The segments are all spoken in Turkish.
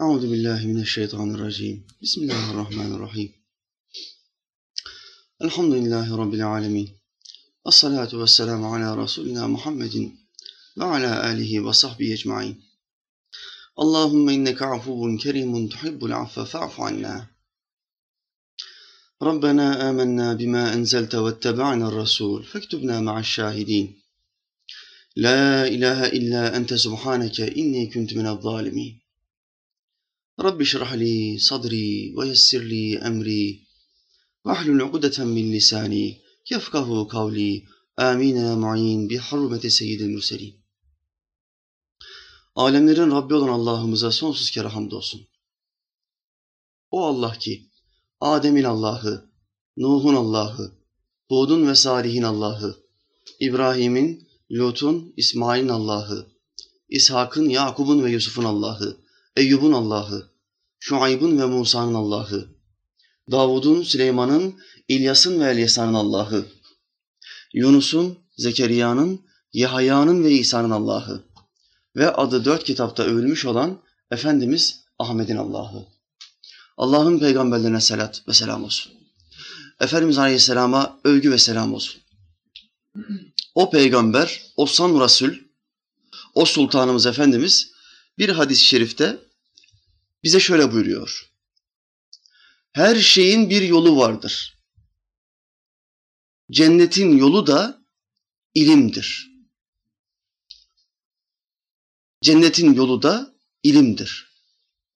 أعوذ بالله من الشيطان الرجيم. بسم الله الرحمن الرحيم. الحمد لله رب العالمين. الصلاة والسلام على رسولنا محمد وعلى آله وصحبه أجمعين. اللهم إنك عفو كريم تحب العفو فاعف عنا. ربنا آمنا بما أنزلت واتبعنا الرسول فاكتبنا مع الشاهدين. لا إله إلا أنت سبحانك إني كنت من الظالمين. رب اشرح لي صدري ويسر لي أمري واحلل عقدة من لساني يفقه قولي آمين يا معين بحرمة سيد المرسلين Alemlerin Rabbi olan Allah'ımıza sonsuz kere hamdolsun. O Allah ki Adem'in Allah'ı, Nuh'un Allah'ı, Hud'un ve Salih'in Allah'ı, İbrahim'in, Lut'un, İsmail'in Allah'ı, İshak'ın, Yakub'un ve Yusuf'un Allah'ı, Eyyub'un Allah'ı, Şuayb'ın ve Musa'nın Allah'ı, Davud'un, Süleyman'ın, İlyas'ın ve Elyasa'nın Allah'ı, Yunus'un, Zekeriya'nın, Yahya'nın ve İsa'nın Allah'ı ve adı dört kitapta övülmüş olan Efendimiz Ahmet'in Allah'ı. Allah'ın peygamberlerine selat ve selam olsun. Efendimiz Aleyhisselam'a övgü ve selam olsun. O peygamber, o san Resul, o sultanımız Efendimiz bir hadis-i şerifte bize şöyle buyuruyor. Her şeyin bir yolu vardır. Cennetin yolu da ilimdir. Cennetin yolu da ilimdir.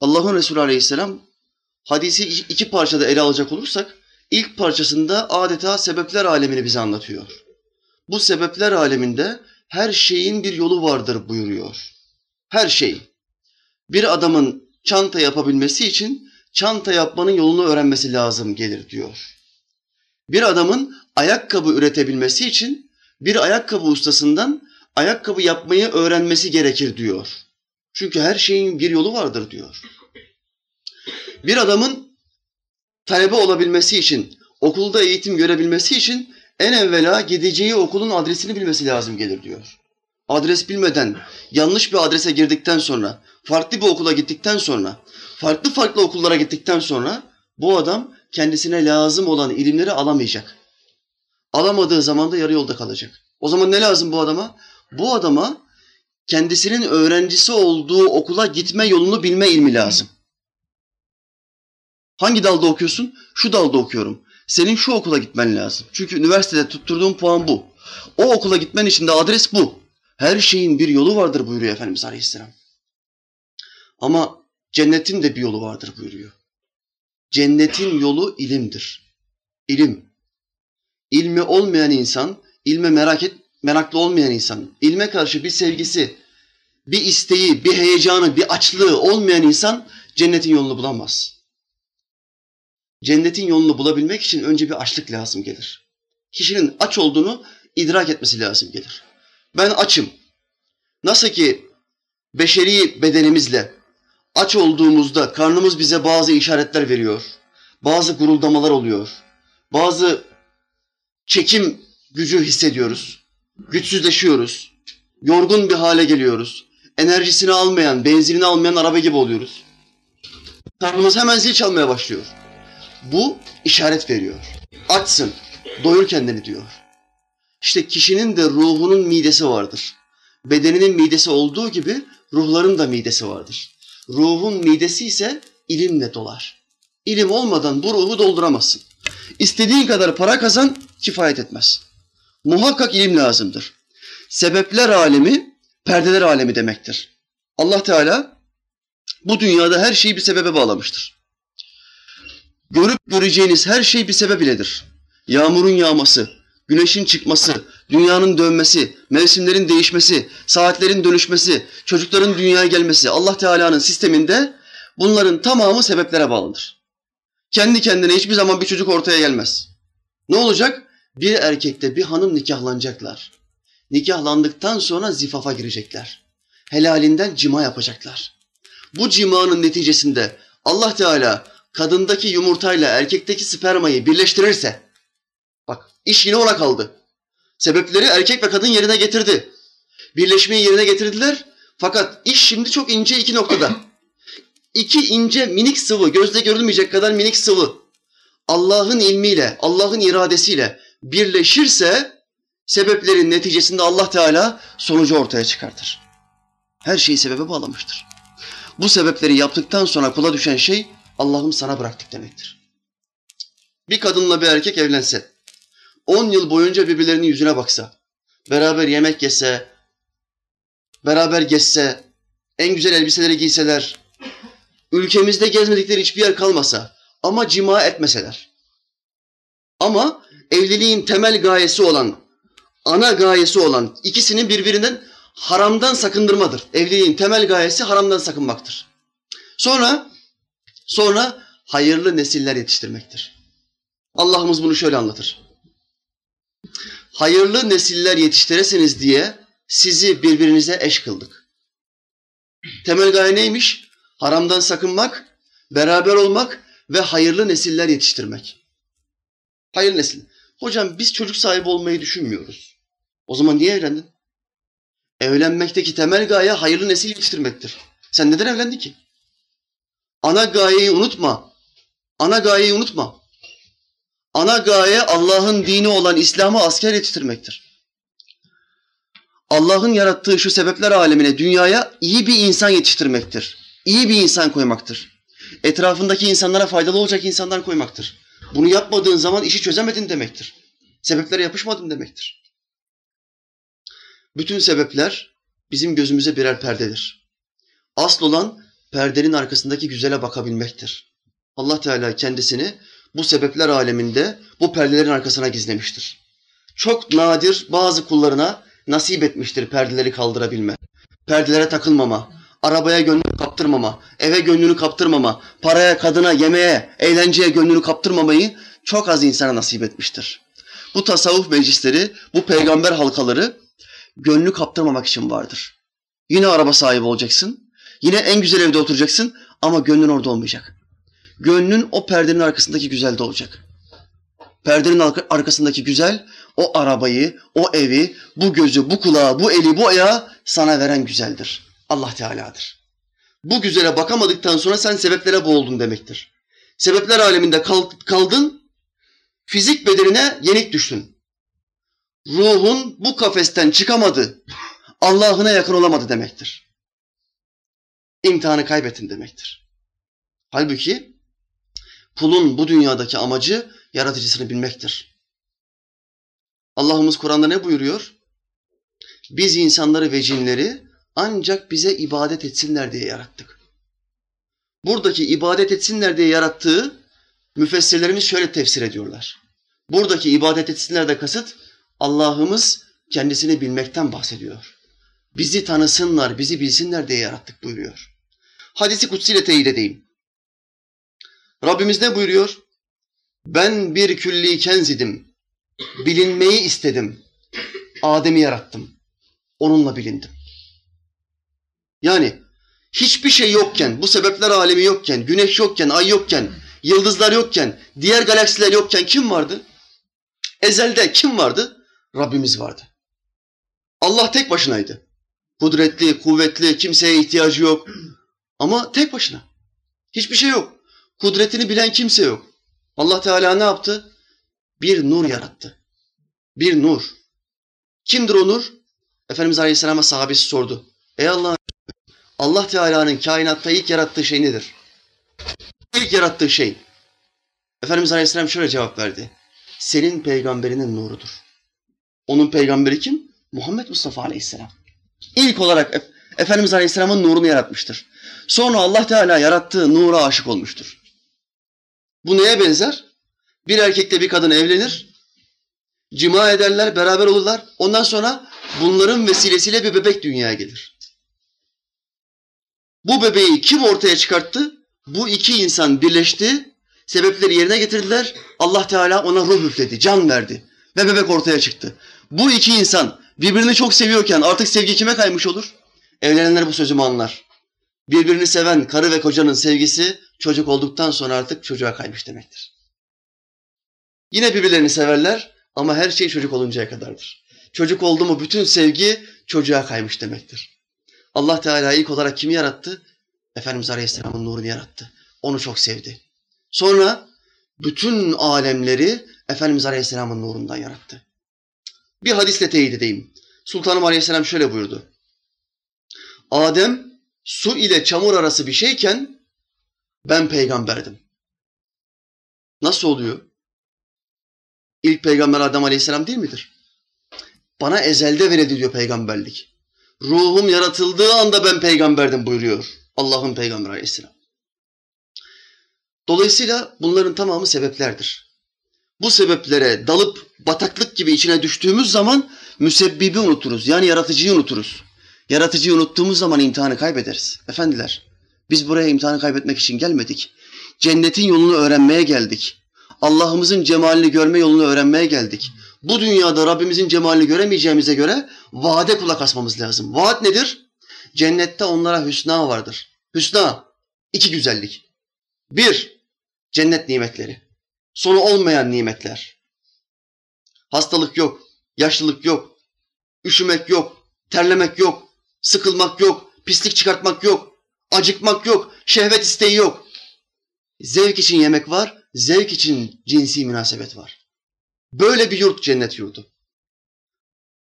Allah'ın Resulü Aleyhisselam hadisi iki parçada ele alacak olursak ilk parçasında adeta sebepler alemini bize anlatıyor. Bu sebepler aleminde her şeyin bir yolu vardır buyuruyor. Her şey. Bir adamın çanta yapabilmesi için çanta yapmanın yolunu öğrenmesi lazım gelir diyor. Bir adamın ayakkabı üretebilmesi için bir ayakkabı ustasından ayakkabı yapmayı öğrenmesi gerekir diyor. Çünkü her şeyin bir yolu vardır diyor. Bir adamın talebe olabilmesi için, okulda eğitim görebilmesi için en evvela gideceği okulun adresini bilmesi lazım gelir diyor. Adres bilmeden, yanlış bir adrese girdikten sonra, farklı bir okula gittikten sonra, farklı farklı okullara gittikten sonra bu adam kendisine lazım olan ilimleri alamayacak. Alamadığı zaman da yarı yolda kalacak. O zaman ne lazım bu adama? Bu adama kendisinin öğrencisi olduğu okula gitme yolunu bilme ilmi lazım. Hangi dalda okuyorsun? Şu dalda okuyorum. Senin şu okula gitmen lazım. Çünkü üniversitede tutturduğun puan bu. O okula gitmen için de adres bu. Her şeyin bir yolu vardır buyuruyor Efendimiz Aleyhisselam. Ama cennetin de bir yolu vardır buyuruyor. Cennetin yolu ilimdir. İlim. İlmi olmayan insan, ilme merak et, meraklı olmayan insan, ilme karşı bir sevgisi, bir isteği, bir heyecanı, bir açlığı olmayan insan cennetin yolunu bulamaz. Cennetin yolunu bulabilmek için önce bir açlık lazım gelir. Kişinin aç olduğunu idrak etmesi lazım gelir. Ben açım. Nasıl ki beşeri bedenimizle aç olduğumuzda karnımız bize bazı işaretler veriyor. Bazı guruldamalar oluyor. Bazı çekim gücü hissediyoruz. Güçsüzleşiyoruz. Yorgun bir hale geliyoruz. Enerjisini almayan, benzinini almayan araba gibi oluyoruz. Karnımız hemen zil çalmaya başlıyor. Bu işaret veriyor. Açsın, doyur kendini diyor. İşte kişinin de ruhunun midesi vardır. Bedeninin midesi olduğu gibi ruhların da midesi vardır. Ruhun midesi ise ilimle dolar. İlim olmadan bu ruhu dolduramazsın. İstediğin kadar para kazan kifayet etmez. Muhakkak ilim lazımdır. Sebepler alemi, perdeler alemi demektir. Allah Teala bu dünyada her şeyi bir sebebe bağlamıştır. Görüp göreceğiniz her şey bir sebep iledir. Yağmurun yağması, güneşin çıkması, dünyanın dönmesi, mevsimlerin değişmesi, saatlerin dönüşmesi, çocukların dünyaya gelmesi Allah Teala'nın sisteminde bunların tamamı sebeplere bağlıdır. Kendi kendine hiçbir zaman bir çocuk ortaya gelmez. Ne olacak? Bir erkekte bir hanım nikahlanacaklar. Nikahlandıktan sonra zifafa girecekler. Helalinden cima yapacaklar. Bu cimanın neticesinde Allah Teala kadındaki yumurtayla erkekteki spermayı birleştirirse, bak iş yine ona kaldı. Sebepleri erkek ve kadın yerine getirdi. Birleşmeyi yerine getirdiler fakat iş şimdi çok ince iki noktada. iki ince minik sıvı, gözle görülmeyecek kadar minik sıvı Allah'ın ilmiyle, Allah'ın iradesiyle birleşirse sebeplerin neticesinde Allah Teala sonucu ortaya çıkartır. Her şeyi sebebe bağlamıştır. Bu sebepleri yaptıktan sonra kula düşen şey Allah'ım sana bıraktık demektir. Bir kadınla bir erkek evlense, on yıl boyunca birbirlerinin yüzüne baksa, beraber yemek yese, beraber gezse, en güzel elbiseleri giyseler, ülkemizde gezmedikleri hiçbir yer kalmasa ama cima etmeseler. Ama evliliğin temel gayesi olan, ana gayesi olan ikisinin birbirinden haramdan sakındırmadır. Evliliğin temel gayesi haramdan sakınmaktır. Sonra sonra hayırlı nesiller yetiştirmektir. Allah'ımız bunu şöyle anlatır. Hayırlı nesiller yetiştiresiniz diye sizi birbirinize eş kıldık. Temel gaye neymiş? Haramdan sakınmak, beraber olmak ve hayırlı nesiller yetiştirmek. Hayırlı nesil. Hocam biz çocuk sahibi olmayı düşünmüyoruz. O zaman niye evlendin? Evlenmekteki temel gaye hayırlı nesil yetiştirmektir. Sen neden evlendin ki? Ana gayeyi unutma. Ana gayeyi unutma. Ana gaye Allah'ın dini olan İslam'ı asker yetiştirmektir. Allah'ın yarattığı şu sebepler alemine, dünyaya iyi bir insan yetiştirmektir. İyi bir insan koymaktır. Etrafındaki insanlara faydalı olacak insanlar koymaktır. Bunu yapmadığın zaman işi çözemedin demektir. Sebeplere yapışmadın demektir. Bütün sebepler bizim gözümüze birer perdedir. Asıl olan perdenin arkasındaki güzele bakabilmektir. Allah Teala kendisini bu sebepler aleminde bu perdelerin arkasına gizlemiştir. Çok nadir bazı kullarına nasip etmiştir perdeleri kaldırabilme. Perdelere takılmama, arabaya gönlünü kaptırmama, eve gönlünü kaptırmama, paraya, kadına, yemeğe, eğlenceye gönlünü kaptırmamayı çok az insana nasip etmiştir. Bu tasavvuf meclisleri, bu peygamber halkaları gönlünü kaptırmamak için vardır. Yine araba sahibi olacaksın, yine en güzel evde oturacaksın ama gönlün orada olmayacak. Gönlün o perdenin arkasındaki güzelde olacak. Perdenin arkasındaki güzel o arabayı, o evi, bu gözü, bu kulağı, bu eli, bu ayağı sana veren güzeldir. Allah Teala'dır. Bu güzele bakamadıktan sonra sen sebeplere boğuldun demektir. Sebepler aleminde kaldın, fizik bedenine yenik düştün. Ruhun bu kafesten çıkamadı, Allah'ına yakın olamadı demektir. İmtihanı kaybettin demektir. Halbuki kulun bu dünyadaki amacı yaratıcısını bilmektir. Allah'ımız Kur'an'da ne buyuruyor? Biz insanları ve cinleri ancak bize ibadet etsinler diye yarattık. Buradaki ibadet etsinler diye yarattığı müfessirlerimiz şöyle tefsir ediyorlar. Buradaki ibadet etsinler de kasıt Allah'ımız kendisini bilmekten bahsediyor. Bizi tanısınlar, bizi bilsinler diye yarattık buyuruyor. Hadisi kutsiyle teyit edeyim. Rabbimiz ne buyuruyor? Ben bir külli kenzidim. Bilinmeyi istedim. Adem'i yarattım. Onunla bilindim. Yani hiçbir şey yokken, bu sebepler alemi yokken, güneş yokken, ay yokken, yıldızlar yokken, diğer galaksiler yokken kim vardı? Ezelde kim vardı? Rabbimiz vardı. Allah tek başınaydı. Kudretli, kuvvetli, kimseye ihtiyacı yok. Ama tek başına. Hiçbir şey yok. Kudretini bilen kimse yok. Allah Teala ne yaptı? Bir nur yarattı. Bir nur. Kimdir o nur? Efendimiz Aleyhisselam'a sahabesi sordu. Ey Allah Allah Teala'nın kainatta ilk yarattığı şey nedir? İlk yarattığı şey. Efendimiz Aleyhisselam şöyle cevap verdi. Senin peygamberinin nurudur. Onun peygamberi kim? Muhammed Mustafa Aleyhisselam. İlk olarak Efendimiz Aleyhisselam'ın nurunu yaratmıştır. Sonra Allah Teala yarattığı nura aşık olmuştur. Bu neye benzer? Bir erkekle bir kadın evlenir, cima ederler, beraber olurlar. Ondan sonra bunların vesilesiyle bir bebek dünyaya gelir. Bu bebeği kim ortaya çıkarttı? Bu iki insan birleşti, sebepleri yerine getirdiler. Allah Teala ona ruh üfledi, can verdi ve bebek ortaya çıktı. Bu iki insan birbirini çok seviyorken artık sevgi kime kaymış olur? Evlenenler bu sözümü anlar. Birbirini seven karı ve kocanın sevgisi çocuk olduktan sonra artık çocuğa kaymış demektir. Yine birbirlerini severler ama her şey çocuk oluncaya kadardır. Çocuk oldu mu bütün sevgi çocuğa kaymış demektir. Allah Teala ilk olarak kimi yarattı? Efendimiz Aleyhisselam'ın nurunu yarattı. Onu çok sevdi. Sonra bütün alemleri Efendimiz Aleyhisselam'ın nurundan yarattı. Bir hadisle teyit edeyim. Sultanım Aleyhisselam şöyle buyurdu. Adem su ile çamur arası bir şeyken ben peygamberdim. Nasıl oluyor? İlk peygamber Adem Aleyhisselam değil midir? Bana ezelde verildi diyor peygamberlik. Ruhum yaratıldığı anda ben peygamberdim buyuruyor Allah'ın peygamberi Aleyhisselam. Dolayısıyla bunların tamamı sebeplerdir. Bu sebeplere dalıp bataklık gibi içine düştüğümüz zaman müsebbibi unuturuz. Yani yaratıcıyı unuturuz. Yaratıcıyı unuttuğumuz zaman imtihanı kaybederiz. Efendiler, biz buraya imtihanı kaybetmek için gelmedik. Cennetin yolunu öğrenmeye geldik. Allah'ımızın cemalini görme yolunu öğrenmeye geldik. Bu dünyada Rabbimizin cemalini göremeyeceğimize göre vaade kulak asmamız lazım. Vaat nedir? Cennette onlara hüsna vardır. Hüsna, iki güzellik. Bir, cennet nimetleri. Sonu olmayan nimetler. Hastalık yok, yaşlılık yok, üşümek yok, terlemek yok, sıkılmak yok, pislik çıkartmak yok, acıkmak yok, şehvet isteği yok. Zevk için yemek var, zevk için cinsi münasebet var. Böyle bir yurt cennet yurdu.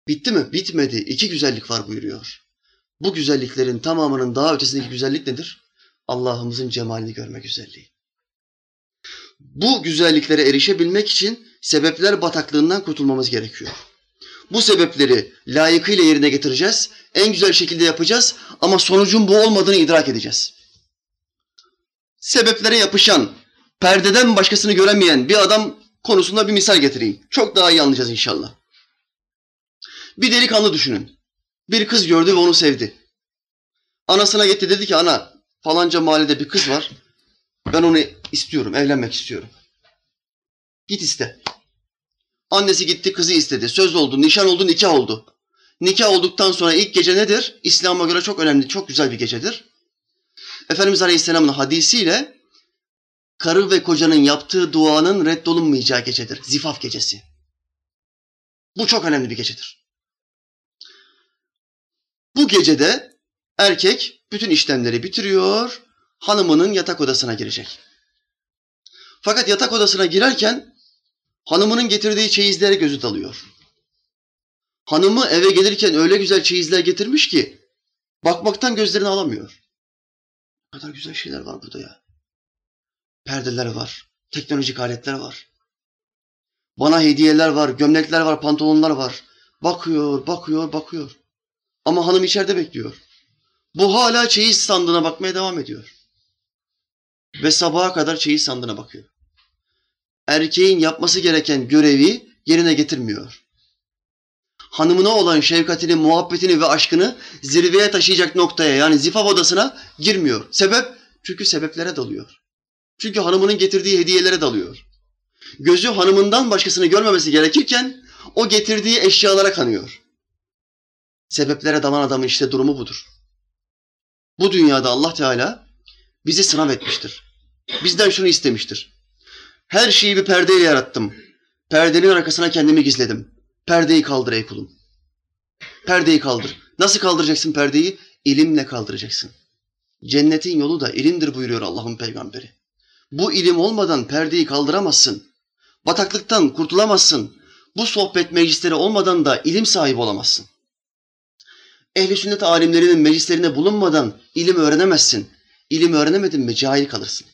Bitti mi? Bitmedi. İki güzellik var buyuruyor. Bu güzelliklerin tamamının daha ötesindeki güzellik nedir? Allah'ımızın cemalini görme güzelliği. Bu güzelliklere erişebilmek için sebepler bataklığından kurtulmamız gerekiyor. Bu sebepleri layıkıyla yerine getireceğiz. En güzel şekilde yapacağız ama sonucun bu olmadığını idrak edeceğiz. Sebeplere yapışan, perdeden başkasını göremeyen bir adam konusunda bir misal getireyim. Çok daha iyi anlayacağız inşallah. Bir delikanlı düşünün. Bir kız gördü ve onu sevdi. Anasına gitti dedi ki ana falanca mahallede bir kız var. Ben onu istiyorum, evlenmek istiyorum. Git iste. Annesi gitti kızı istedi. Söz oldu, nişan oldu, nikah oldu. Nikah olduktan sonra ilk gece nedir? İslam'a göre çok önemli, çok güzel bir gecedir. Efendimiz Aleyhisselam'ın hadisiyle karı ve kocanın yaptığı duanın reddolunmayacağı gecedir. Zifaf gecesi. Bu çok önemli bir gecedir. Bu gecede erkek bütün işlemleri bitiriyor, hanımının yatak odasına girecek. Fakat yatak odasına girerken hanımının getirdiği çeyizlere gözü dalıyor. Hanımı eve gelirken öyle güzel çeyizler getirmiş ki bakmaktan gözlerini alamıyor. Ne kadar güzel şeyler var burada ya. Perdeler var, teknolojik aletler var. Bana hediyeler var, gömlekler var, pantolonlar var. Bakıyor, bakıyor, bakıyor. Ama hanım içeride bekliyor. Bu hala çeyiz sandığına bakmaya devam ediyor. Ve sabaha kadar çeyiz sandığına bakıyor. Erkeğin yapması gereken görevi yerine getirmiyor. Hanımına olan şefkatini, muhabbetini ve aşkını zirveye taşıyacak noktaya yani zifaf odasına girmiyor. Sebep? Çünkü sebeplere dalıyor. Çünkü hanımının getirdiği hediyelere dalıyor. Gözü hanımından başkasını görmemesi gerekirken o getirdiği eşyalara kanıyor. Sebeplere dalan adamın işte durumu budur. Bu dünyada Allah Teala bizi sınav etmiştir. Bizden şunu istemiştir. Her şeyi bir perdeyle yarattım. Perdenin arkasına kendimi gizledim. Perdeyi kaldır ey kulum. Perdeyi kaldır. Nasıl kaldıracaksın perdeyi? İlimle kaldıracaksın. Cennetin yolu da ilimdir buyuruyor Allah'ın peygamberi. Bu ilim olmadan perdeyi kaldıramazsın. Bataklıktan kurtulamazsın. Bu sohbet meclisleri olmadan da ilim sahibi olamazsın. Ehli sünnet alimlerinin meclislerine bulunmadan ilim öğrenemezsin. İlim öğrenemedin mi cahil kalırsın.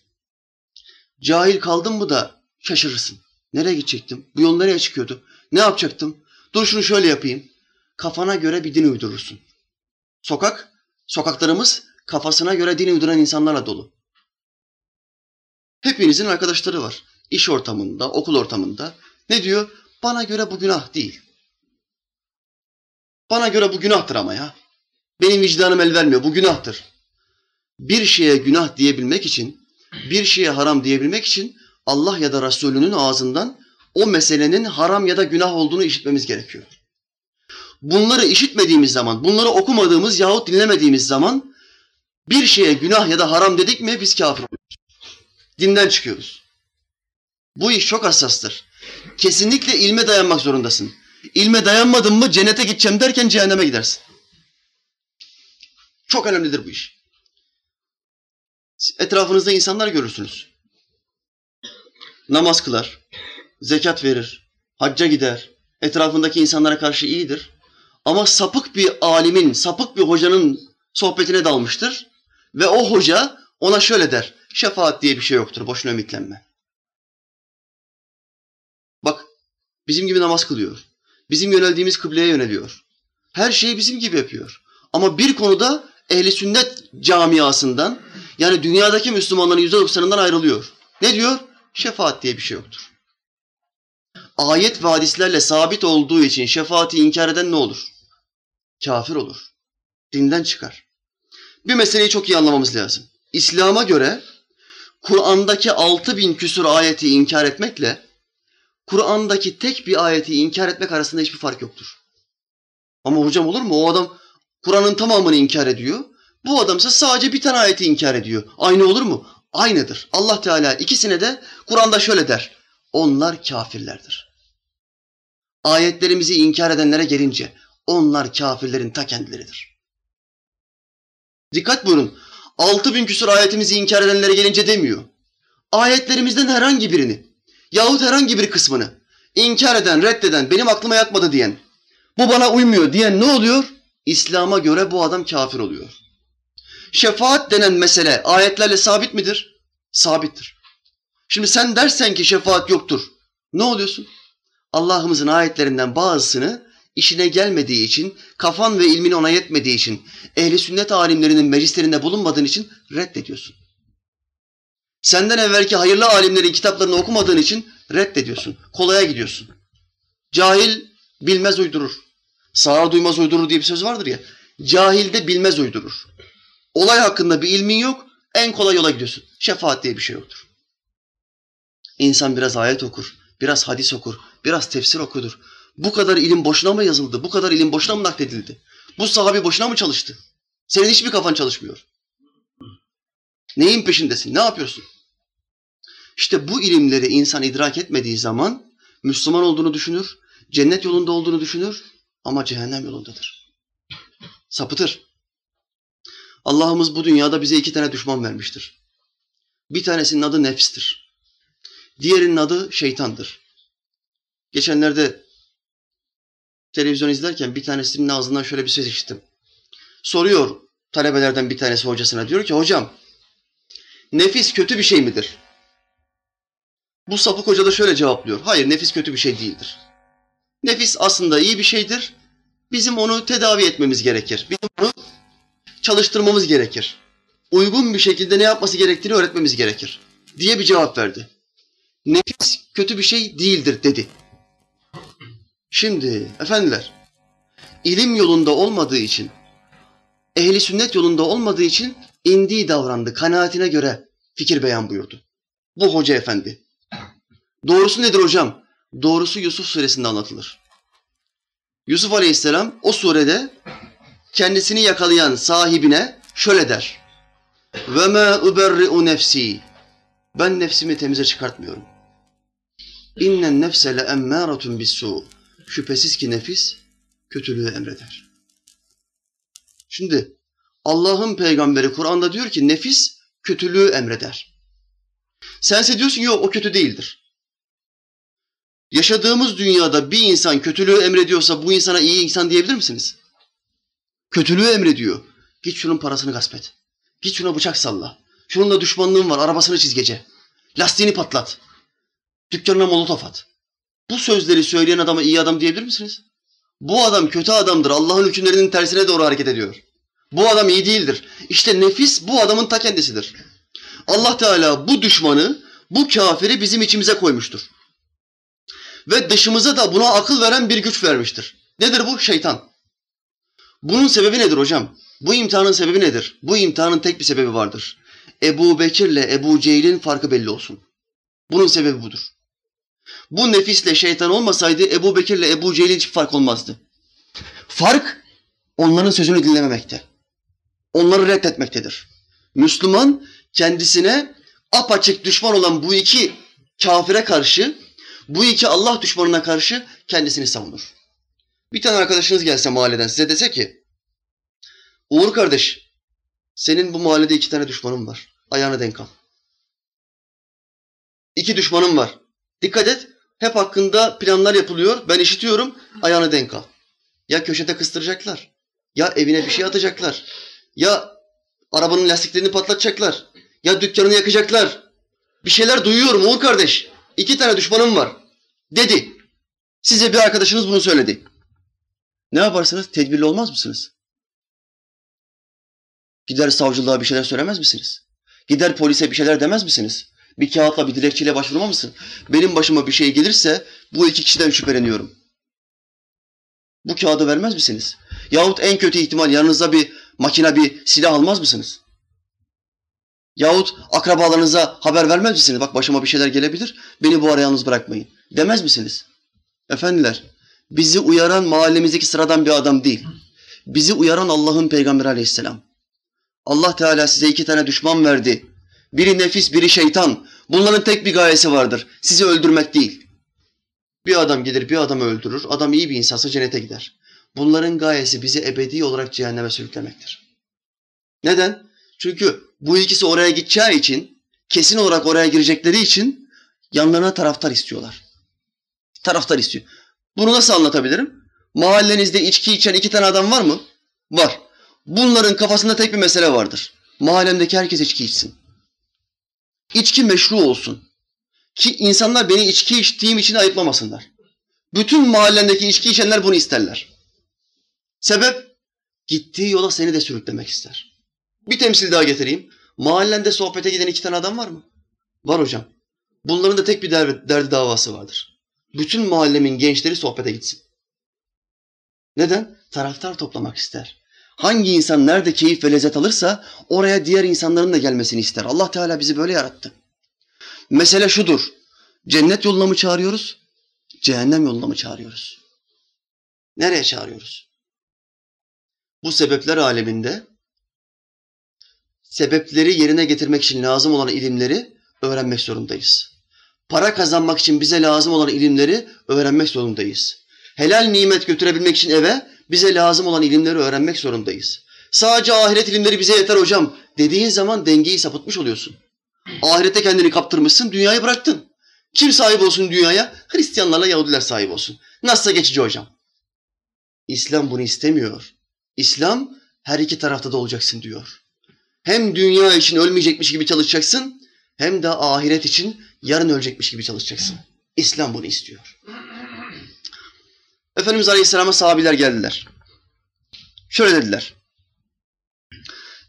Cahil kaldın mı da şaşırırsın. Nereye gidecektim? Bu yol nereye çıkıyordu? Ne yapacaktım? Dur şunu şöyle yapayım. Kafana göre bir din uydurursun. Sokak, sokaklarımız kafasına göre din uyduran insanlarla dolu. Hepinizin arkadaşları var. İş ortamında, okul ortamında. Ne diyor? Bana göre bu günah değil. Bana göre bu günahtır ama ya. Benim vicdanım el vermiyor. Bu günahtır. Bir şeye günah diyebilmek için, bir şeye haram diyebilmek için Allah ya da Resulünün ağzından o meselenin haram ya da günah olduğunu işitmemiz gerekiyor. Bunları işitmediğimiz zaman, bunları okumadığımız yahut dinlemediğimiz zaman bir şeye günah ya da haram dedik mi biz kafir oluyoruz. Dinden çıkıyoruz. Bu iş çok hassastır. Kesinlikle ilme dayanmak zorundasın. İlme dayanmadın mı cennete gideceğim derken cehenneme gidersin. Çok önemlidir bu iş. Etrafınızda insanlar görürsünüz. Namaz kılar, zekat verir, hacca gider, etrafındaki insanlara karşı iyidir. Ama sapık bir alimin, sapık bir hocanın sohbetine dalmıştır. Ve o hoca ona şöyle der, şefaat diye bir şey yoktur, boşuna ümitlenme. Bak, bizim gibi namaz kılıyor. Bizim yöneldiğimiz kıbleye yöneliyor. Her şeyi bizim gibi yapıyor. Ama bir konuda ehli sünnet camiasından yani dünyadaki Müslümanların yüzde doksanından ayrılıyor. Ne diyor? Şefaat diye bir şey yoktur. Ayet ve hadislerle sabit olduğu için şefaati inkar eden ne olur? Kafir olur. Dinden çıkar. Bir meseleyi çok iyi anlamamız lazım. İslam'a göre Kur'an'daki altı bin küsur ayeti inkar etmekle Kur'an'daki tek bir ayeti inkar etmek arasında hiçbir fark yoktur. Ama hocam olur mu? O adam Kur'an'ın tamamını inkar ediyor. Bu adam ise sadece bir tane ayeti inkar ediyor. Aynı olur mu? Aynıdır. Allah Teala ikisine de Kur'an'da şöyle der. Onlar kafirlerdir. Ayetlerimizi inkar edenlere gelince onlar kafirlerin ta kendileridir. Dikkat buyurun. Altı bin küsur ayetimizi inkar edenlere gelince demiyor. Ayetlerimizden herhangi birini yahut herhangi bir kısmını inkar eden, reddeden, benim aklıma yatmadı diyen, bu bana uymuyor diyen ne oluyor? İslam'a göre bu adam kafir oluyor. Şefaat denen mesele ayetlerle sabit midir? Sabittir. Şimdi sen dersen ki şefaat yoktur. Ne oluyorsun? Allah'ımızın ayetlerinden bazısını işine gelmediği için, kafan ve ilmin ona yetmediği için, ehli sünnet alimlerinin meclislerinde bulunmadığın için reddediyorsun. Senden evvelki hayırlı alimlerin kitaplarını okumadığın için reddediyorsun. Kolaya gidiyorsun. Cahil bilmez uydurur. Sağır duymaz uydurur diye bir söz vardır ya. Cahil de bilmez uydurur. Olay hakkında bir ilmin yok, en kolay yola gidiyorsun. Şefaat diye bir şey yoktur. İnsan biraz ayet okur, biraz hadis okur, biraz tefsir okudur. Bu kadar ilim boşuna mı yazıldı? Bu kadar ilim boşuna mı nakledildi? Bu sahabi boşuna mı çalıştı? Senin hiçbir kafan çalışmıyor. Neyin peşindesin? Ne yapıyorsun? İşte bu ilimleri insan idrak etmediği zaman Müslüman olduğunu düşünür, cennet yolunda olduğunu düşünür ama cehennem yolundadır. Sapıtır. Allah'ımız bu dünyada bize iki tane düşman vermiştir. Bir tanesinin adı nefstir. Diğerinin adı şeytandır. Geçenlerde televizyon izlerken bir tanesinin ağzından şöyle bir söz işittim. Soruyor talebelerden bir tanesi hocasına diyor ki hocam nefis kötü bir şey midir? Bu sapık hoca da şöyle cevaplıyor. Hayır nefis kötü bir şey değildir. Nefis aslında iyi bir şeydir. Bizim onu tedavi etmemiz gerekir. Bizim onu çalıştırmamız gerekir. Uygun bir şekilde ne yapması gerektiğini öğretmemiz gerekir. Diye bir cevap verdi. Nefis kötü bir şey değildir dedi. Şimdi efendiler, ilim yolunda olmadığı için, ehli sünnet yolunda olmadığı için indiği davrandı. Kanaatine göre fikir beyan buyurdu. Bu hoca efendi. Doğrusu nedir hocam? Doğrusu Yusuf suresinde anlatılır. Yusuf aleyhisselam o surede kendisini yakalayan sahibine şöyle der. Ve ma uberri'u nefsi. Ben nefsimi temize çıkartmıyorum. İnnen nefse le emmâratun bis-sû. Şüphesiz ki nefis kötülüğü emreder. Şimdi Allah'ın peygamberi Kur'an'da diyor ki nefis kötülüğü emreder. Sense diyorsun yok o kötü değildir. Yaşadığımız dünyada bir insan kötülüğü emrediyorsa bu insana iyi insan diyebilir misiniz? Kötülüğü emrediyor. Git şunun parasını gasp et. Git şuna bıçak salla. Şununla düşmanlığın var arabasını çiz gece. Lastiğini patlat. Dükkanına molotof at. Bu sözleri söyleyen adama iyi adam diyebilir misiniz? Bu adam kötü adamdır. Allah'ın hükümlerinin tersine doğru hareket ediyor. Bu adam iyi değildir. İşte nefis bu adamın ta kendisidir. Allah Teala bu düşmanı, bu kafiri bizim içimize koymuştur. Ve dışımıza da buna akıl veren bir güç vermiştir. Nedir bu? Şeytan. Bunun sebebi nedir hocam? Bu imtihanın sebebi nedir? Bu imtihanın tek bir sebebi vardır. Ebu Bekir'le Ebu Cehil'in farkı belli olsun. Bunun sebebi budur. Bu nefisle şeytan olmasaydı Ebu Bekir'le Ebu Cehil'in hiçbir fark olmazdı. Fark onların sözünü dinlememekte. Onları reddetmektedir. Müslüman kendisine apaçık düşman olan bu iki kafire karşı, bu iki Allah düşmanına karşı kendisini savunur. Bir tane arkadaşınız gelse mahalleden size dese ki, Uğur kardeş, senin bu mahallede iki tane düşmanın var. Ayağını denk al. İki düşmanım var. Dikkat et. Hep hakkında planlar yapılıyor. Ben işitiyorum. Ayağını denk al. Ya köşede kıstıracaklar. Ya evine bir şey atacaklar. Ya arabanın lastiklerini patlatacaklar. Ya dükkanını yakacaklar. Bir şeyler duyuyorum Uğur kardeş. İki tane düşmanım var. Dedi. Size bir arkadaşınız bunu söyledi. Ne yaparsınız? Tedbirli olmaz mısınız? Gider savcılığa bir şeyler söylemez misiniz? Gider polise bir şeyler demez misiniz? Bir kağıtla bir dilekçeyle başvurma mısın? Benim başıma bir şey gelirse bu iki kişiden şüpheleniyorum. Bu kağıdı vermez misiniz? Yahut en kötü ihtimal yanınıza bir makine, bir silah almaz mısınız? Yahut akrabalarınıza haber vermez misiniz? Bak başıma bir şeyler gelebilir, beni bu ara yalnız bırakmayın. Demez misiniz? Efendiler, bizi uyaran mahallemizdeki sıradan bir adam değil. Bizi uyaran Allah'ın Peygamberi aleyhisselam. Allah Teala size iki tane düşman verdi. Biri nefis, biri şeytan. Bunların tek bir gayesi vardır. Sizi öldürmek değil. Bir adam gelir bir adamı öldürür. Adam iyi bir insansa cennete gider. Bunların gayesi bizi ebedi olarak cehenneme sürüklemektir. Neden? Çünkü bu ikisi oraya gideceği için, kesin olarak oraya girecekleri için yanlarına taraftar istiyorlar. Taraftar istiyor. Bunu nasıl anlatabilirim? Mahallenizde içki içen iki tane adam var mı? Var. Bunların kafasında tek bir mesele vardır. Mahallemdeki herkes içki içsin. İçki meşru olsun. Ki insanlar beni içki içtiğim için ayıplamasınlar. Bütün mahallendeki içki içenler bunu isterler. Sebep? Gittiği yola seni de sürüklemek ister. Bir temsil daha getireyim. Mahallende sohbete giden iki tane adam var mı? Var hocam. Bunların da tek bir derdi, derdi davası vardır. Bütün mahallemin gençleri sohbete gitsin. Neden? Taraftar toplamak ister. Hangi insan nerede keyif ve lezzet alırsa oraya diğer insanların da gelmesini ister. Allah Teala bizi böyle yarattı. Mesele şudur. Cennet yoluna mı çağırıyoruz? Cehennem yoluna mı çağırıyoruz? Nereye çağırıyoruz? Bu sebepler aleminde sebepleri yerine getirmek için lazım olan ilimleri öğrenmek zorundayız. Para kazanmak için bize lazım olan ilimleri öğrenmek zorundayız. Helal nimet götürebilmek için eve bize lazım olan ilimleri öğrenmek zorundayız. Sadece ahiret ilimleri bize yeter hocam dediğin zaman dengeyi sapıtmış oluyorsun. Ahirette kendini kaptırmışsın, dünyayı bıraktın. Kim sahip olsun dünyaya? Hristiyanlarla Yahudiler sahip olsun. Nasılsa geçici hocam. İslam bunu istemiyor. İslam her iki tarafta da olacaksın diyor. Hem dünya için ölmeyecekmiş gibi çalışacaksın, hem de ahiret için yarın ölecekmiş gibi çalışacaksın. İslam bunu istiyor. Efendimiz Aleyhisselam'a sahabiler geldiler. Şöyle dediler.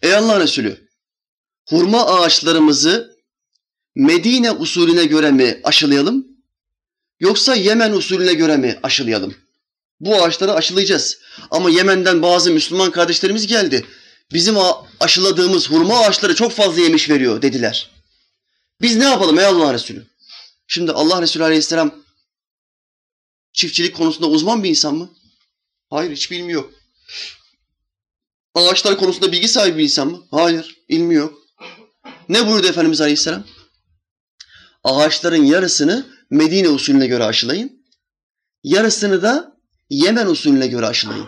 Ey Allah Resulü, hurma ağaçlarımızı Medine usulüne göre mi aşılayalım? Yoksa Yemen usulüne göre mi aşılayalım? Bu ağaçları aşılayacağız. Ama Yemen'den bazı Müslüman kardeşlerimiz geldi. Bizim aşıladığımız hurma ağaçları çok fazla yemiş veriyor dediler. Biz ne yapalım ey Allah Resulü? Şimdi Allah Resulü Aleyhisselam çiftçilik konusunda uzman bir insan mı? Hayır hiç bilmiyor. Ağaçlar konusunda bilgi sahibi bir insan mı? Hayır, ilmi yok. Ne buyurdu Efendimiz Aleyhisselam? Ağaçların yarısını Medine usulüne göre aşılayın. Yarısını da Yemen usulüne göre aşılayın.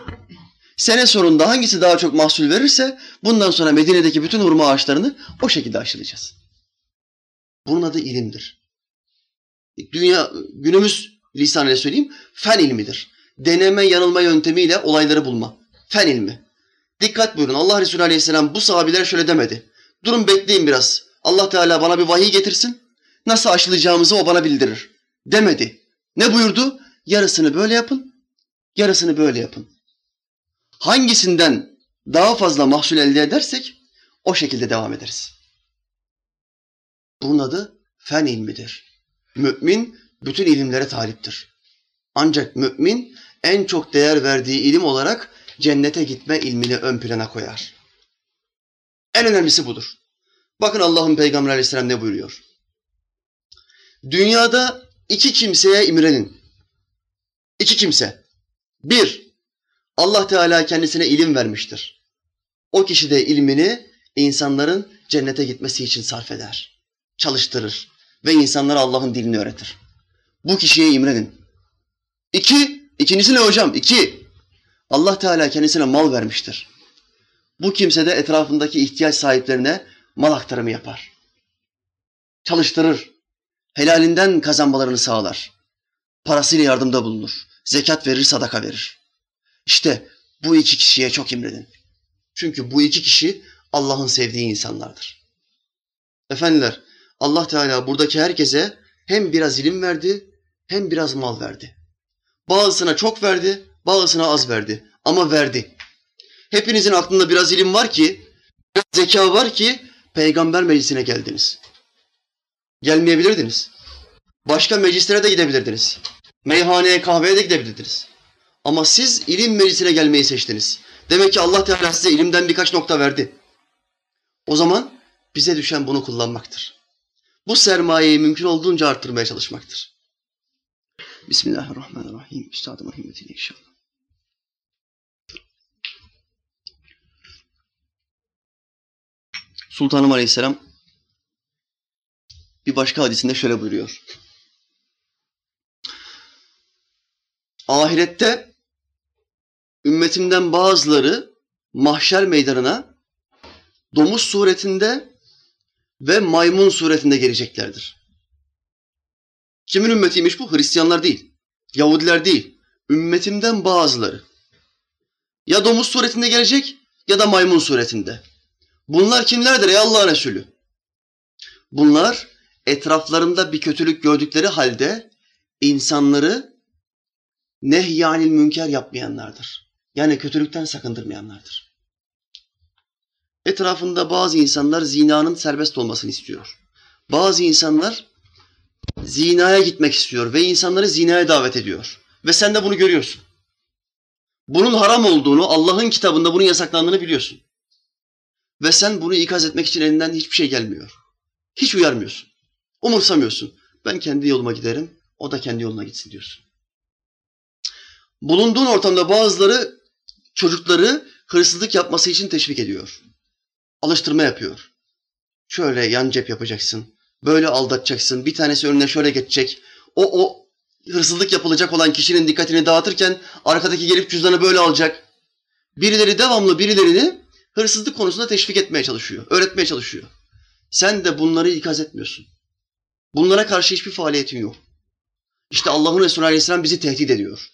Sene sonunda hangisi daha çok mahsul verirse bundan sonra Medine'deki bütün hurma ağaçlarını o şekilde aşılayacağız. Bunun adı ilimdir. Dünya günümüz lisanıyla söyleyeyim fen ilmidir. Deneme yanılma yöntemiyle olayları bulma. Fen ilmi. Dikkat buyurun Allah Resulü Aleyhisselam bu sahabiler şöyle demedi. Durun bekleyin biraz. Allah Teala bana bir vahiy getirsin. Nasıl aşılayacağımızı o bana bildirir. Demedi. Ne buyurdu? Yarısını böyle yapın, yarısını böyle yapın. Hangisinden daha fazla mahsul elde edersek o şekilde devam ederiz. Bunun adı fen ilmidir. Mümin bütün ilimlere taliptir. Ancak mümin en çok değer verdiği ilim olarak cennete gitme ilmini ön plana koyar. En önemlisi budur. Bakın Allah'ın Peygamberi Aleyhisselam ne buyuruyor? Dünyada iki kimseye imrenin. İki kimse. Bir, Allah Teala kendisine ilim vermiştir. O kişi de ilmini insanların cennete gitmesi için sarf eder. Çalıştırır ve insanlara Allah'ın dilini öğretir. Bu kişiye imrenin. İki, ikincisi ne hocam? İki, Allah Teala kendisine mal vermiştir. Bu kimse de etrafındaki ihtiyaç sahiplerine mal aktarımı yapar. Çalıştırır. Helalinden kazanmalarını sağlar. Parasıyla yardımda bulunur. Zekat verir, sadaka verir. İşte bu iki kişiye çok imredin. Çünkü bu iki kişi Allah'ın sevdiği insanlardır. Efendiler, Allah Teala buradaki herkese hem biraz ilim verdi, hem biraz mal verdi. Bazısına çok verdi, bazısına az verdi. Ama verdi. Hepinizin aklında biraz ilim var ki, biraz zeka var ki peygamber meclisine geldiniz. Gelmeyebilirdiniz. Başka meclislere de gidebilirdiniz. Meyhaneye, kahveye de gidebilirdiniz. Ama siz ilim meclisine gelmeyi seçtiniz. Demek ki Allah Teala size ilimden birkaç nokta verdi. O zaman bize düşen bunu kullanmaktır. Bu sermayeyi mümkün olduğunca arttırmaya çalışmaktır. Bismillahirrahmanirrahim. Üstadımın himmetiyle inşallah. Sultanım Aleyhisselam bir başka hadisinde şöyle buyuruyor. Ahirette ümmetimden bazıları mahşer meydanına domuz suretinde ve maymun suretinde geleceklerdir. Kimin ümmetiymiş bu? Hristiyanlar değil. Yahudiler değil. Ümmetimden bazıları. Ya domuz suretinde gelecek ya da maymun suretinde. Bunlar kimlerdir ey Allah Resulü? Bunlar etraflarında bir kötülük gördükleri halde insanları nehyanil münker yapmayanlardır. Yani kötülükten sakındırmayanlardır. Etrafında bazı insanlar zinanın serbest olmasını istiyor. Bazı insanlar zinaya gitmek istiyor ve insanları zinaya davet ediyor. Ve sen de bunu görüyorsun. Bunun haram olduğunu, Allah'ın kitabında bunun yasaklandığını biliyorsun. Ve sen bunu ikaz etmek için elinden hiçbir şey gelmiyor. Hiç uyarmıyorsun. Umursamıyorsun. Ben kendi yoluma giderim, o da kendi yoluna gitsin diyorsun. Bulunduğun ortamda bazıları çocukları hırsızlık yapması için teşvik ediyor. Alıştırma yapıyor. Şöyle yan cep yapacaksın, böyle aldatacaksın, bir tanesi önüne şöyle geçecek. O, o hırsızlık yapılacak olan kişinin dikkatini dağıtırken arkadaki gelip cüzdanı böyle alacak. Birileri devamlı birilerini hırsızlık konusunda teşvik etmeye çalışıyor, öğretmeye çalışıyor. Sen de bunları ikaz etmiyorsun. Bunlara karşı hiçbir faaliyetin yok. İşte Allah'ın Resulü Aleyhisselam bizi tehdit ediyor.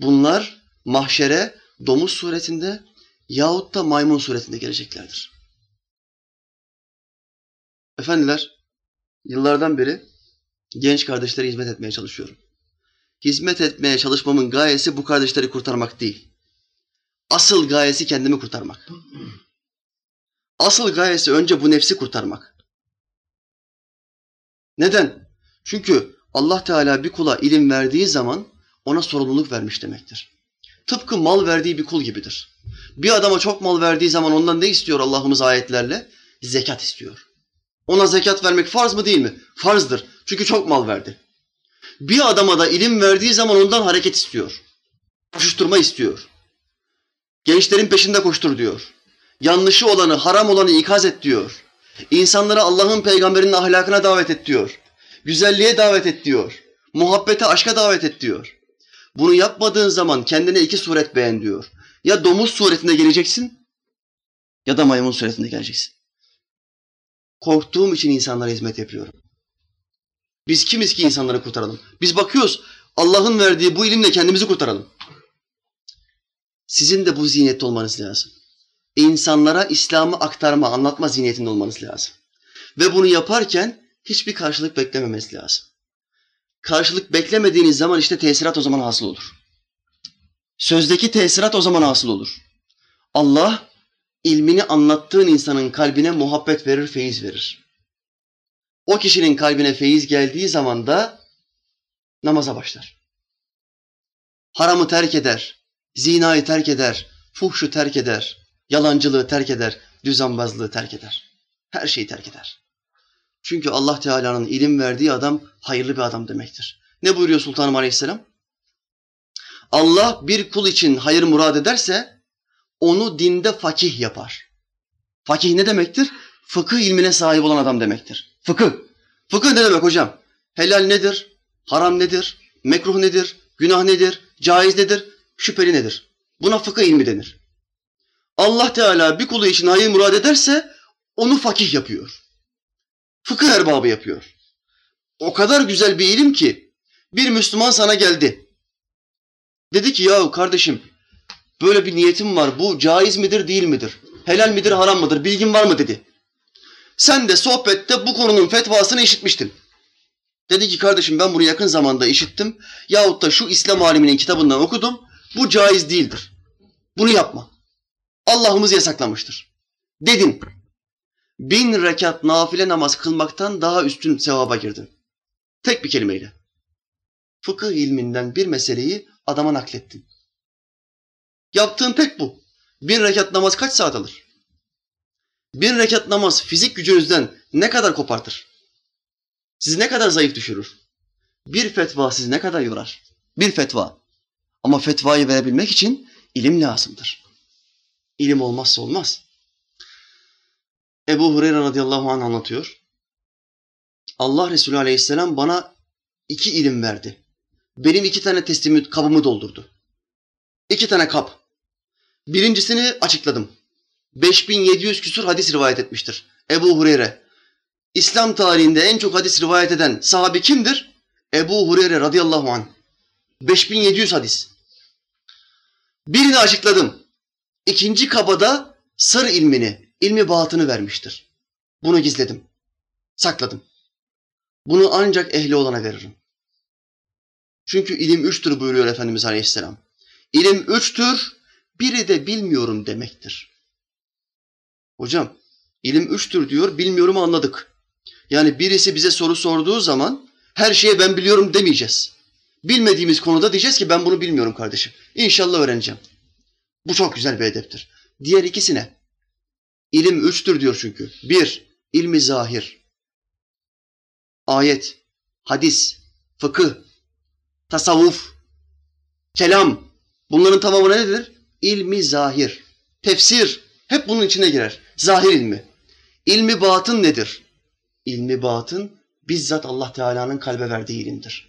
Bunlar mahşere domuz suretinde yahut da maymun suretinde geleceklerdir. Efendiler, yıllardan beri genç kardeşlere hizmet etmeye çalışıyorum. Hizmet etmeye çalışmamın gayesi bu kardeşleri kurtarmak değil. Asıl gayesi kendimi kurtarmak. Asıl gayesi önce bu nefsi kurtarmak. Neden? Çünkü Allah Teala bir kula ilim verdiği zaman ona sorumluluk vermiş demektir. Tıpkı mal verdiği bir kul gibidir. Bir adama çok mal verdiği zaman ondan ne istiyor Allah'ımız ayetlerle? Zekat istiyor. Ona zekat vermek farz mı değil mi? Farzdır. Çünkü çok mal verdi. Bir adama da ilim verdiği zaman ondan hareket istiyor. Koşuşturma istiyor. Gençlerin peşinde koştur diyor. Yanlışı olanı, haram olanı ikaz et diyor. İnsanları Allah'ın peygamberinin ahlakına davet et diyor. Güzelliğe davet et diyor. Muhabbete, aşka davet et diyor. Bunu yapmadığın zaman kendine iki suret beğen diyor. Ya domuz suretinde geleceksin ya da maymun suretinde geleceksin. Korktuğum için insanlara hizmet yapıyorum. Biz kimiz ki insanları kurtaralım? Biz bakıyoruz Allah'ın verdiği bu ilimle kendimizi kurtaralım. Sizin de bu zihniyette olmanız lazım. İnsanlara İslam'ı aktarma, anlatma zihniyetinde olmanız lazım. Ve bunu yaparken hiçbir karşılık beklememeniz lazım. Karşılık beklemediğiniz zaman işte tesirat o zaman hasıl olur. Sözdeki tesirat o zaman hasıl olur. Allah ilmini anlattığın insanın kalbine muhabbet verir, feyiz verir. O kişinin kalbine feyiz geldiği zaman da namaza başlar. Haramı terk eder, zinayı terk eder, fuhşu terk eder, yalancılığı terk eder, düzenbazlığı terk eder. Her şeyi terk eder. Çünkü Allah Teala'nın ilim verdiği adam hayırlı bir adam demektir. Ne buyuruyor Sultanım Aleyhisselam? Allah bir kul için hayır murad ederse onu dinde fakih yapar. Fakih ne demektir? Fıkıh ilmine sahip olan adam demektir. Fıkıh. Fıkıh ne demek hocam? Helal nedir? Haram nedir? Mekruh nedir? Günah nedir? Caiz nedir? Şüpheli nedir? Buna fıkıh ilmi denir. Allah Teala bir kulu için hayır murad ederse Onu fakih yapıyor. Fıkıh erbabı yapıyor. O kadar güzel bir ilim ki bir Müslüman sana geldi. Dedi ki ya kardeşim böyle bir niyetim var. Bu caiz midir değil midir? Helal midir haram mıdır? Bilgin var mı dedi. Sen de sohbette bu konunun fetvasını işitmiştin. Dedi ki kardeşim ben bunu yakın zamanda işittim. Yahut da şu İslam aliminin kitabından okudum. Bu caiz değildir. Bunu yapma. Allah'ımız yasaklamıştır. Dedin. Bin rekat nafile namaz kılmaktan daha üstün sevaba girdin. Tek bir kelimeyle. Fıkıh ilminden bir meseleyi adama naklettin. Yaptığın tek bu. Bin rekat namaz kaç saat alır? Bin rekat namaz fizik gücünüzden ne kadar kopartır? Sizi ne kadar zayıf düşürür? Bir fetva sizi ne kadar yorar? Bir fetva. Ama fetvayı verebilmek için ilim lazımdır. İlim olmazsa olmaz. Ebu Hureyre radıyallahu anh anlatıyor. Allah Resulü aleyhisselam bana iki ilim verdi. Benim iki tane teslimi kabımı doldurdu. İki tane kap. Birincisini açıkladım. 5700 küsur hadis rivayet etmiştir. Ebu Hureyre. İslam tarihinde en çok hadis rivayet eden sahabi kimdir? Ebu Hureyre radıyallahu anh. 5700 hadis. Birini açıkladım. İkinci kabada sır ilmini, ilmi batını vermiştir. Bunu gizledim. Sakladım. Bunu ancak ehli olana veririm. Çünkü ilim üçtür buyuruyor Efendimiz Aleyhisselam. İlim üçtür, biri de bilmiyorum demektir. Hocam, ilim üçtür diyor, bilmiyorum anladık. Yani birisi bize soru sorduğu zaman her şeye ben biliyorum demeyeceğiz. Bilmediğimiz konuda diyeceğiz ki ben bunu bilmiyorum kardeşim. İnşallah öğreneceğim. Bu çok güzel bir edeptir. Diğer ikisine ilim üçtür diyor çünkü. Bir, ilmi zahir. Ayet, hadis, fıkıh, tasavvuf, kelam. Bunların tamamı nedir? İlmi zahir. Tefsir hep bunun içine girer. Zahir ilmi. İlmi batın nedir? İlmi batın bizzat Allah Teala'nın kalbe verdiği ilimdir.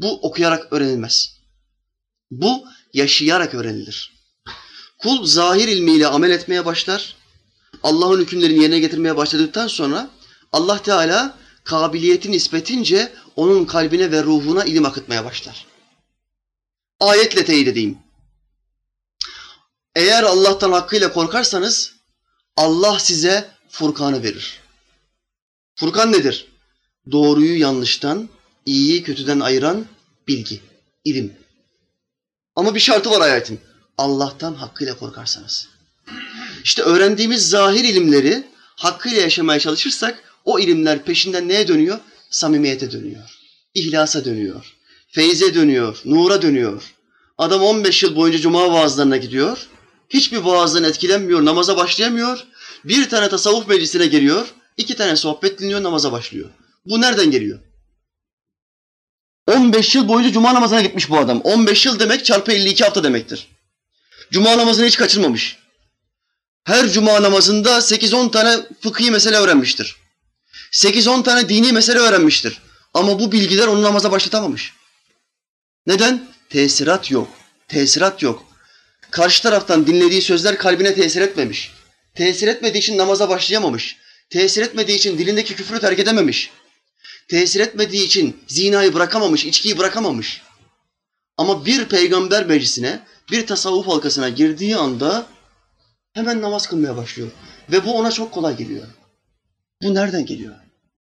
Bu okuyarak öğrenilmez. Bu yaşayarak öğrenilir. Kul zahir ilmiyle amel etmeye başlar. Allah'ın hükümlerini yerine getirmeye başladıktan sonra Allah Teala kabiliyeti nispetince onun kalbine ve ruhuna ilim akıtmaya başlar. Ayetle teyit edeyim. Eğer Allah'tan hakkıyla korkarsanız Allah size Furkan'ı verir. Furkan nedir? Doğruyu yanlıştan, iyiyi kötüden ayıran bilgi, ilim. Ama bir şartı var ayetin. Allah'tan hakkıyla korkarsanız. İşte öğrendiğimiz zahir ilimleri hakkıyla yaşamaya çalışırsak o ilimler peşinden neye dönüyor? Samimiyete dönüyor. İhlasa dönüyor. Feyze dönüyor. Nura dönüyor. Adam 15 yıl boyunca cuma vaazlarına gidiyor. Hiçbir vaazdan etkilenmiyor, namaza başlayamıyor. Bir tane tasavvuf meclisine geliyor. iki tane sohbet dinliyor, namaza başlıyor. Bu nereden geliyor? 15 yıl boyunca cuma namazına gitmiş bu adam. 15 yıl demek çarpı 52 hafta demektir. Cuma namazını hiç kaçırmamış. Her cuma namazında 8-10 tane fıkhi mesele öğrenmiştir. 8-10 tane dini mesele öğrenmiştir. Ama bu bilgiler onu namaza başlatamamış. Neden? Tesirat yok. Tesirat yok. Karşı taraftan dinlediği sözler kalbine tesir etmemiş. Tesir etmediği için namaza başlayamamış. Tesir etmediği için dilindeki küfrü terk edememiş. Tesir etmediği için zinayı bırakamamış, içkiyi bırakamamış. Ama bir peygamber meclisine, bir tasavvuf halkasına girdiği anda hemen namaz kılmaya başlıyor. Ve bu ona çok kolay geliyor. Bu nereden geliyor?